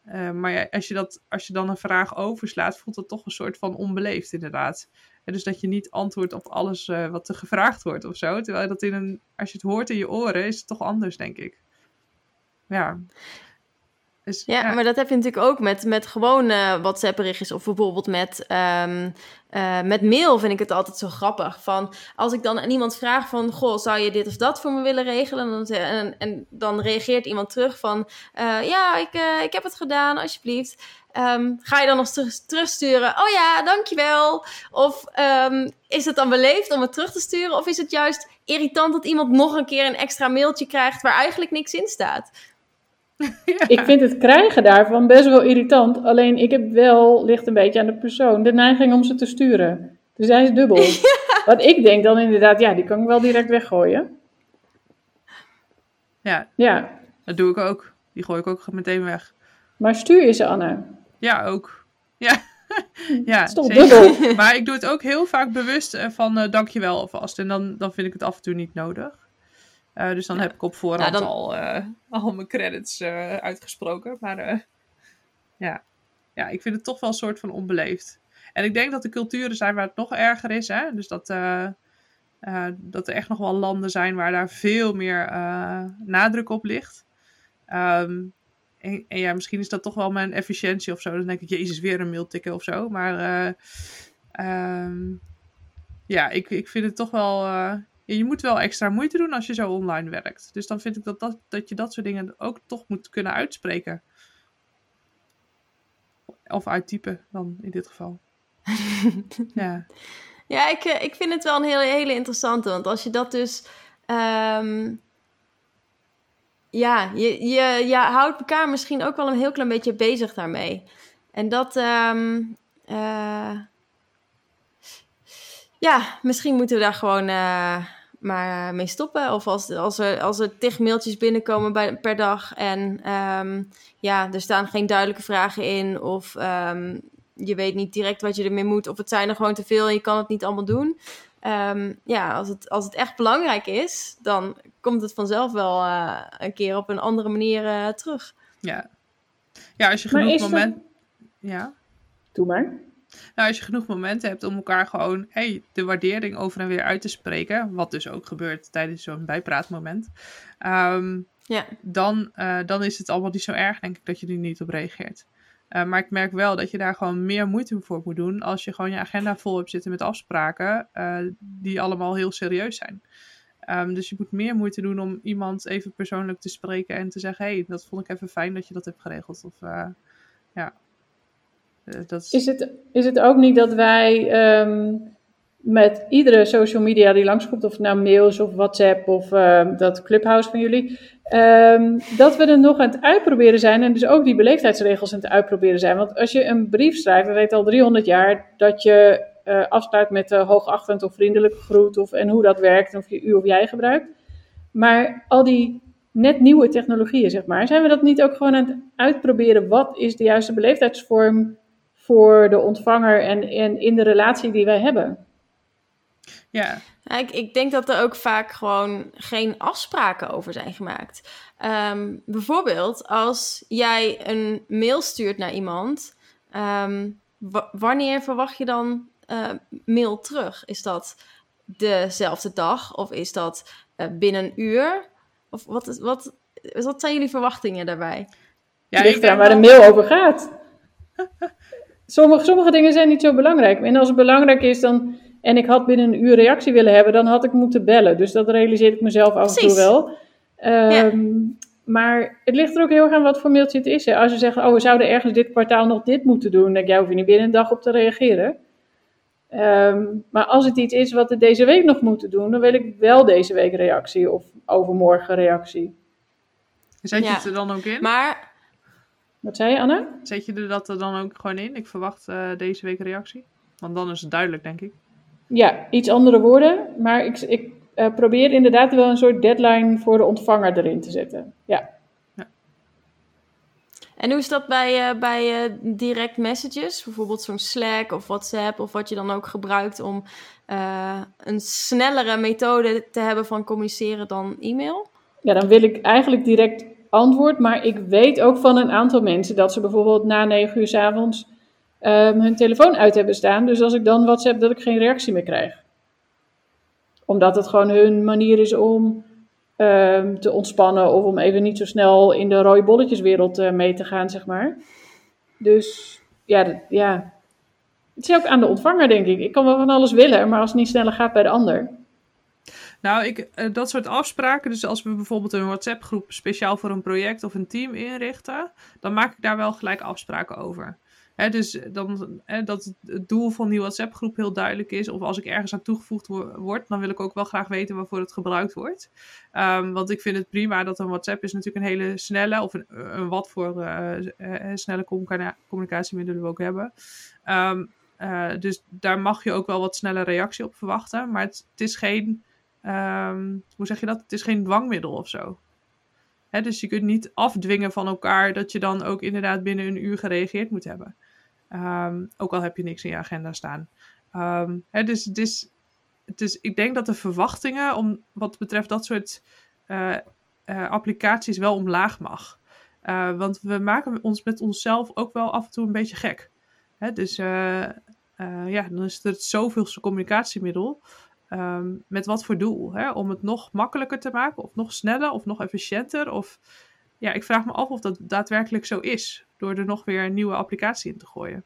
eh, maar ja, als, je dat, als je dan een vraag overslaat, voelt dat toch een soort van onbeleefd inderdaad. Dus dat je niet antwoordt op alles wat er gevraagd wordt of zo. Terwijl dat in een, als je het hoort in je oren, is het toch anders, denk ik. Ja. Dus, Ja, maar dat heb je natuurlijk ook met, met gewone WhatsApp-berichtjes of bijvoorbeeld met, ehm, eh, met mail vind ik het altijd zo grappig. Van als ik dan aan iemand vraag van, goh, zou je dit of dat voor me willen regelen? En dan, en, en dan reageert iemand terug van, eh, ja, ik, eh, ik heb het gedaan, alsjeblieft. Ehm, ga je dan nog terug, terugsturen? Oh ja, dankjewel. Of ehm, is het dan beleefd om het terug te sturen? Of is het juist irritant dat iemand nog een keer een extra mailtje krijgt waar eigenlijk niks in staat? Ik vind het krijgen daarvan best wel irritant. Alleen ik heb wel, ligt een beetje aan de persoon, de neiging om ze te sturen. Dus hij is dubbel. Want ik denk dan inderdaad, ja, die kan ik wel direct weggooien. Ja, Ja, dat doe ik ook. Die gooi ik ook meteen weg. maar stuur je ze, Anna? Ja, ook. Ja, ja zeker. dubbel? Maar ik doe het ook heel vaak bewust eh, van uh, dankjewel alvast. En dan, dan vind ik het af en toe niet nodig. Uh, dus dan heb ik op voorhand Nou, dan- al, uh, al mijn credits uh, uitgesproken. Maar ja. ja, ik vind het toch wel een soort van onbeleefd. En ik denk dat er culturen zijn waar het nog erger is. Hè? Dus dat, dat er echt nog wel landen zijn waar daar veel meer nadruk op ligt. Um, en, en, ja, misschien is dat toch wel mijn efficiëntie of zo. Dan denk ik, jezus, weer een mail tikken of zo. Maar um, ja, ik, ik vind het toch wel... uh, je moet wel extra moeite doen als je zo online werkt. Dus dan vind ik dat, dat, dat je dat soort dingen ook toch moet kunnen uitspreken. Of uittypen dan in dit geval. ja. Ja, ik, ik vind het wel een hele, hele interessante. Want als je dat dus. Um, ja, je, je, je houdt elkaar misschien ook wel een heel klein beetje bezig daarmee. En dat. Um, uh, ja, misschien moeten we daar gewoon uh, maar mee stoppen. Of als, als, er, als er tig mailtjes binnenkomen bij, per dag en um, ja, er staan geen duidelijke vragen in. Of um, je weet niet direct wat je ermee moet. Of het zijn er gewoon te veel en je kan het niet allemaal doen. Um, ja, als het, als het echt belangrijk is, dan komt het vanzelf wel uh, een keer op een andere manier uh, terug. Ja. ja, als je genoeg momenten... Dat... Ja. Doe maar. Nou, als je genoeg momenten hebt om elkaar gewoon hey, de waardering over en weer uit te spreken, wat dus ook gebeurt tijdens zo'n bijpraatmoment, um, ja. dan, uh, dan is het allemaal niet zo erg, denk ik, dat je er niet op reageert. Uh, maar ik merk wel dat je daar gewoon meer moeite voor moet doen als je gewoon je agenda vol hebt zitten met afspraken uh, die allemaal heel serieus zijn. Um, dus je moet meer moeite doen om iemand even persoonlijk te spreken en te zeggen: hey, dat vond ik even fijn dat je dat hebt geregeld. Of ja. Dat is... Is, het, is het ook niet dat wij um, met iedere social media die langskomt, of nou mails of WhatsApp of uh, dat Clubhouse van jullie, um, dat we er nog aan het uitproberen zijn en dus ook die beleefdheidsregels aan het uitproberen zijn. Want als je een brief schrijft, we weten al 300 jaar dat je uh, afsluit met uh, hoogachtend of vriendelijke groet of, en hoe dat werkt of je u of jij gebruikt. Maar al die net nieuwe technologieën, zeg maar, zijn we dat niet ook gewoon aan het uitproberen? Wat is de juiste beleefdheidsvorm voor de ontvanger en, en in de relatie die wij hebben. Ja. Ik, ik denk dat er ook vaak gewoon geen afspraken over zijn gemaakt. Um, bijvoorbeeld als jij een mail stuurt naar iemand, um, wanneer verwacht je dan uh, mail terug? Is dat dezelfde dag of is dat uh, binnen een uur? Of wat, is, wat, wat zijn jullie verwachtingen daarbij? Ja, Ligt aan waar de mail over gaat. Sommige, sommige dingen zijn niet zo belangrijk. En als het belangrijk is dan, en ik had binnen een uur reactie willen hebben, dan had ik moeten bellen. Dus dat realiseer ik mezelf af en toe wel. Um, ja. Maar het ligt er ook heel erg aan wat voor mailtje het is. Hè. Als je zegt, oh, we zouden ergens dit kwartaal nog dit moeten doen, dan denk jij, hoef je niet binnen een dag op te reageren. Um, maar als het iets is wat we deze week nog moeten doen, dan wil ik wel deze week reactie of overmorgen reactie. Zet je ja. het er dan ook in? Maar wat zei je, Anna? Zet je er dat er dan ook gewoon in? Ik verwacht uh, deze week reactie. Want dan is het duidelijk, denk ik. Ja, iets andere woorden. Maar ik, ik uh, probeer inderdaad wel een soort deadline voor de ontvanger erin te zetten. Ja. ja. En hoe is dat bij, uh, bij direct messages? Bijvoorbeeld zo'n Slack of WhatsApp of wat je dan ook gebruikt om een snellere methode te hebben van communiceren dan e-mail? Ja, dan wil ik eigenlijk direct antwoord. Maar ik weet ook van een aantal mensen dat ze bijvoorbeeld na 9 uur s avonds um, hun telefoon uit hebben staan. Dus als ik dan WhatsApp, dat ik geen reactie meer krijg. Omdat het gewoon hun manier is om ehm, te ontspannen of om even niet zo snel in de rode bolletjeswereld uh, mee te gaan, zeg maar. Dus ja, ja, het is ook aan de ontvanger, denk ik. Ik kan wel van alles willen, maar als het niet sneller gaat bij de ander. Nou, ik, eh, dat soort afspraken, dus als we bijvoorbeeld een WhatsApp-groep speciaal voor een project of een team inrichten, dan maak ik daar wel gelijk afspraken over. dus dan, dat het doel van die WhatsApp-groep heel duidelijk is. Of als ik ergens aan toegevoegd word, dan wil ik ook wel graag weten waarvoor het gebruikt wordt. Um, want ik vind het prima dat een WhatsApp is natuurlijk een hele snelle, of een, wat voor uh, snelle communicatiemiddelen we ook hebben. Uh, dus daar mag je ook wel wat snelle reactie op verwachten. Maar het is geen, um, hoe zeg je dat? Het is geen dwangmiddel of zo. Hè, dus je kunt niet afdwingen van elkaar dat je dan ook inderdaad binnen een uur gereageerd moet hebben. Um, ook al heb je niks in je agenda staan. Um, hè, dus het is, het is, ik denk dat de verwachtingen om wat betreft dat soort uh, uh, applicaties wel omlaag mag. Uh, want we maken ons met onszelf ook wel af en toe een beetje gek. Hè, dus ja, dan is het zoveelste communicatiemiddel. Um, met wat voor doel? Hè? Om het nog makkelijker te maken, of nog sneller, of nog efficiënter. Of ja, ik vraag me af of dat daadwerkelijk zo is. Door er nog weer een nieuwe applicatie in te gooien.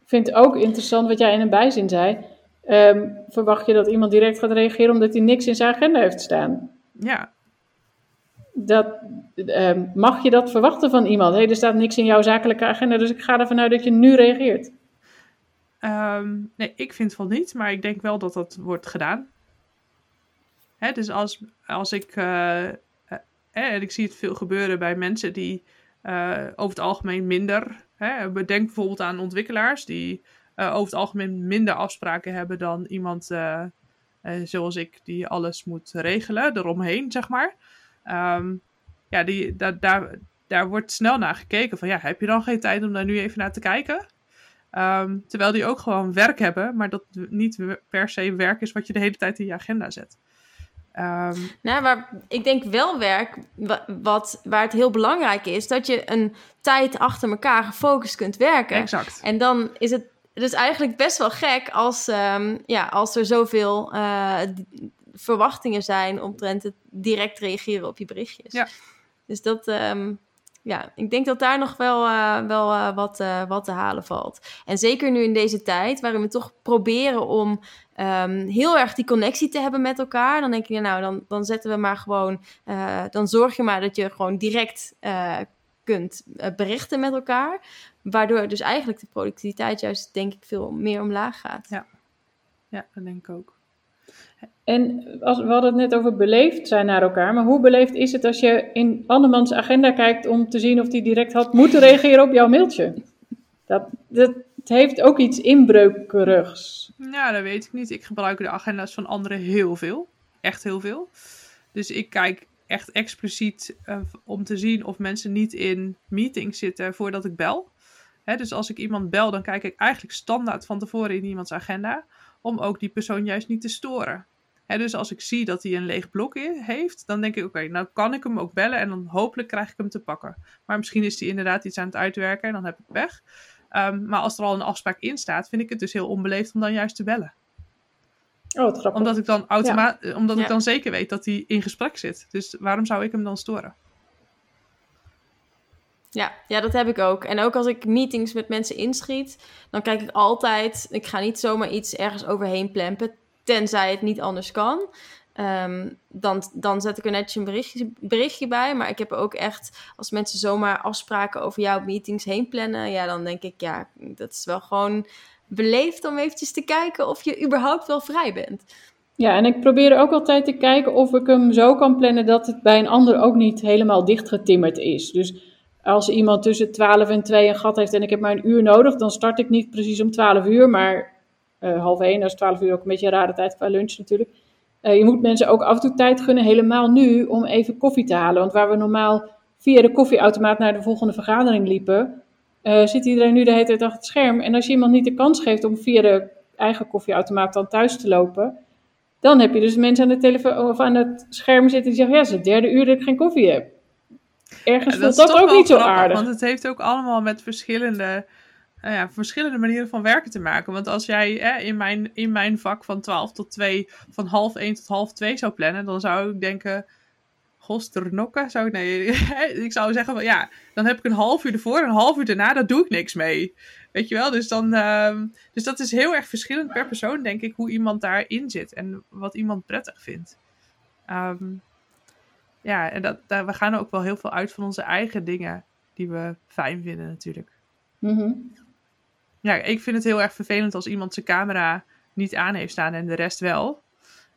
Ik vind het ook interessant wat jij in een bijzin zei. Um, verwacht je dat iemand direct gaat reageren omdat hij niks in zijn agenda heeft staan? Ja. Dat, um, mag je dat verwachten van iemand? Hey, er staat niks in jouw zakelijke agenda, dus ik ga ervan uit dat je nu reageert. Um, nee, ik vind van niet, maar ik denk wel dat dat wordt gedaan. Hè, dus als, als ik, uh, uh, en ik zie het veel gebeuren bij mensen die over het algemeen minder, hè, bedenk bijvoorbeeld aan ontwikkelaars die over het algemeen minder afspraken hebben dan iemand zoals ik, die alles moet regelen, eromheen, zeg maar. Um, ja, die, da, daar, daar wordt snel naar gekeken van, ja, heb je dan geen tijd om daar nu even naar te kijken? Um, terwijl die ook gewoon werk hebben, maar dat niet per se werk is wat je de hele tijd in je agenda zet. Um, nou, maar ik denk wel werk, wat, waar het heel belangrijk is, dat je een tijd achter elkaar gefocust kunt werken. Exact. En dan is het dus eigenlijk best wel gek als, um, ja, als er zoveel uh, verwachtingen zijn omtrent het direct reageren op je berichtjes. Ja. Dus dat, um, ja, ik denk dat daar nog wel, uh, wel uh, wat, uh, wat te halen valt. En zeker nu in deze tijd, waarin we toch proberen om um, heel erg die connectie te hebben met elkaar. Dan denk je, nou, dan, dan zetten we maar gewoon, dan zorg je maar dat je gewoon direct kunt berichten met elkaar. Waardoor dus eigenlijk de productiviteit juist, denk ik, veel meer omlaag gaat. Ja, ja dat denk ik ook. En als, we hadden het net over beleefd zijn naar elkaar, maar hoe beleefd is het als je in andermans agenda kijkt om te zien of die direct had moeten reageren op jouw mailtje? Dat, heeft ook iets inbreukerigs. Ja, dat weet ik niet. Ik gebruik de agenda's van anderen heel veel. Echt heel veel. Dus ik kijk echt expliciet uh, om te zien of mensen niet in meetings zitten voordat ik bel. Hè, dus als ik iemand bel, dan kijk ik eigenlijk standaard van tevoren in iemands agenda. Om ook die persoon juist niet te storen. Hè, dus als ik zie dat hij een leeg blok heeft, dan denk ik: oké, okay, nou kan ik hem ook bellen en dan hopelijk krijg ik hem te pakken. Maar misschien is hij inderdaad iets aan het uitwerken en dan heb ik weg. Um, maar als er al een afspraak in staat, vind ik het dus heel onbeleefd om dan juist te bellen. Oh, wat grappig. Omdat ik dan, automa ja. omdat ja. ik dan zeker weet dat hij in gesprek zit. Dus waarom zou ik hem dan storen? Ja, ja, dat heb ik ook. En ook als ik meetings met mensen inschiet, dan kijk ik altijd, ik ga niet zomaar iets ergens overheen plempen, tenzij het niet anders kan. Um, dan, dan zet ik er netjes een berichtje, berichtje bij. Maar ik heb ook echt, als mensen zomaar afspraken over jouw meetings heen plannen, ja, dan denk ik, ja, dat is wel gewoon beleefd om eventjes te kijken of je überhaupt wel vrij bent. Ja, en ik probeer ook altijd te kijken of ik hem zo kan plannen dat het bij een ander ook niet helemaal dichtgetimmerd is. Dus als iemand tussen 12 en 2 een gat heeft en ik heb maar een uur nodig, dan start ik niet precies om 12 uur, maar half 1, dat is 12 uur ook een beetje een rare tijd qua lunch natuurlijk. Uh, je moet mensen ook af en toe tijd gunnen, helemaal nu, om even koffie te halen. Want waar we normaal via de koffieautomaat naar de volgende vergadering liepen, uh, zit iedereen nu de hele tijd achter het scherm. En als je iemand niet de kans geeft om via de eigen koffieautomaat dan thuis te lopen, dan heb je dus mensen aan de telefoon of aan het scherm zitten die zeggen: Ja, het is het derde uur dat ik geen koffie heb. Ergens ja, voelt dat, dat ook niet zo aardig. Want het heeft ook allemaal met verschillende, uh, ja, verschillende manieren van werken te maken. Want als jij in, mijn, in mijn vak van 12 tot 2, van half 1 tot half 2 zou plannen, dan zou ik denken: Gosternokken, zou ik, nee, ik zou zeggen van ja, dan heb ik een half uur ervoor en een half uur daarna, daar doe ik niks mee. Weet je wel, dus, dan, ehm, dus dat is heel erg verschillend per persoon, denk ik, hoe iemand daarin zit en wat iemand prettig vindt. Ehm, ja, en dat, we gaan ook wel heel veel uit van onze eigen dingen die we fijn vinden natuurlijk. Mhm. Ja, ik vind het heel erg vervelend als iemand zijn camera niet aan heeft staan en de rest wel.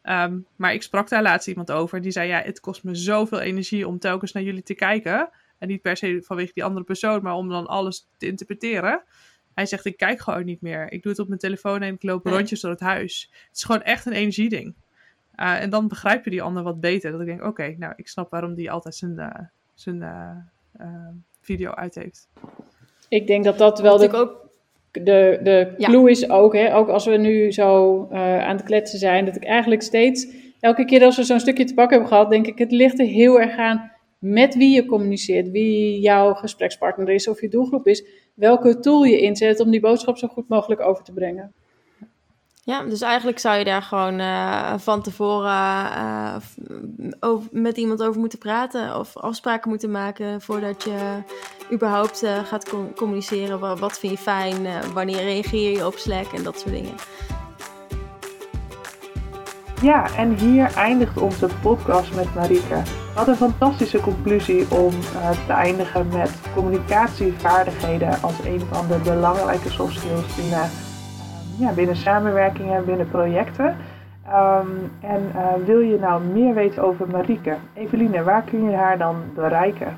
Ehm, maar ik sprak daar laatst iemand over. Die zei: Ja, het kost me zoveel energie om telkens naar jullie te kijken. En niet per se vanwege die andere persoon, maar om dan alles te interpreteren. Hij zegt: Ik kijk gewoon niet meer. Ik doe het op mijn telefoon en ik loop Nee. rondjes door het huis. Het is gewoon echt een energieding. Uh, en dan begrijp je die ander wat beter. Dat ik denk: Oké, nou, ik snap waarom die altijd zijn, uh, zijn uh, video uit heeft. Ik denk dat dat wel de, Natuurlijk ook de, de Ja. clue is ook, hè, ook als we nu zo eh, aan het kletsen zijn, dat ik eigenlijk steeds, elke keer als we zo'n stukje te pakken hebben gehad, denk ik, het ligt er heel erg aan met wie je communiceert, wie jouw gesprekspartner is of je doelgroep is, welke tool je inzet om die boodschap zo goed mogelijk over te brengen. Ja, dus eigenlijk zou je daar gewoon eh, van tevoren eh, over, met iemand over moeten praten of afspraken moeten maken voordat je überhaupt eh, gaat com- communiceren. Wat, vind je fijn, eh, wanneer reageer je op Slack en dat soort dingen. Ja, en hier eindigt onze podcast met Marieke. Wat een fantastische conclusie om te eindigen met communicatievaardigheden als een van de belangrijke soft skills binnen, uh, ja, binnen samenwerkingen en binnen projecten. Um, en uh, wil je nou meer weten over Marieke? Eveline, waar kun je haar dan bereiken?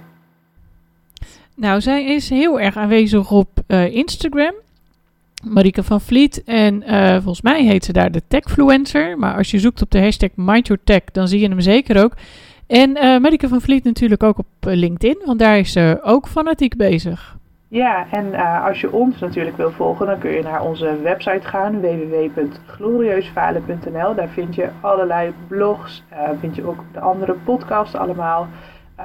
Nou, zij is heel erg aanwezig op uh, Instagram. Marieke van Vliet. En uh, volgens mij heet ze daar de Techfluencer. Maar als je zoekt op de hashtag MindYourTech, dan zie je hem zeker ook. En Marieke van Vliet natuurlijk ook op LinkedIn, want daar is ze ook fanatiek bezig. Ja, en uh, als je ons natuurlijk wil volgen, dan kun je naar onze website gaan, www.glorieusfalen.nl. Daar vind je allerlei blogs, uh, vind je ook de andere podcasts allemaal.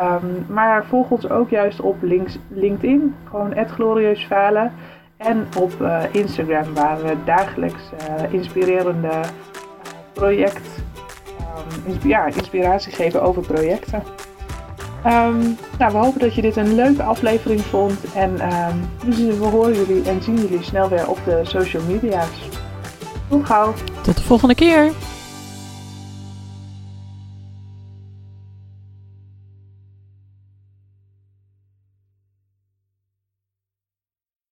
Um, maar volg ons ook juist op links, LinkedIn, gewoon @glorieusfalen. En op uh, Instagram, waar we dagelijks inspirerende project, um, ja, inspiratie geven over projecten. Um, nou, we hopen dat je dit een leuke aflevering vond. En um, we horen jullie en zien jullie snel weer op de social media's. Tot gauw. Tot de volgende keer.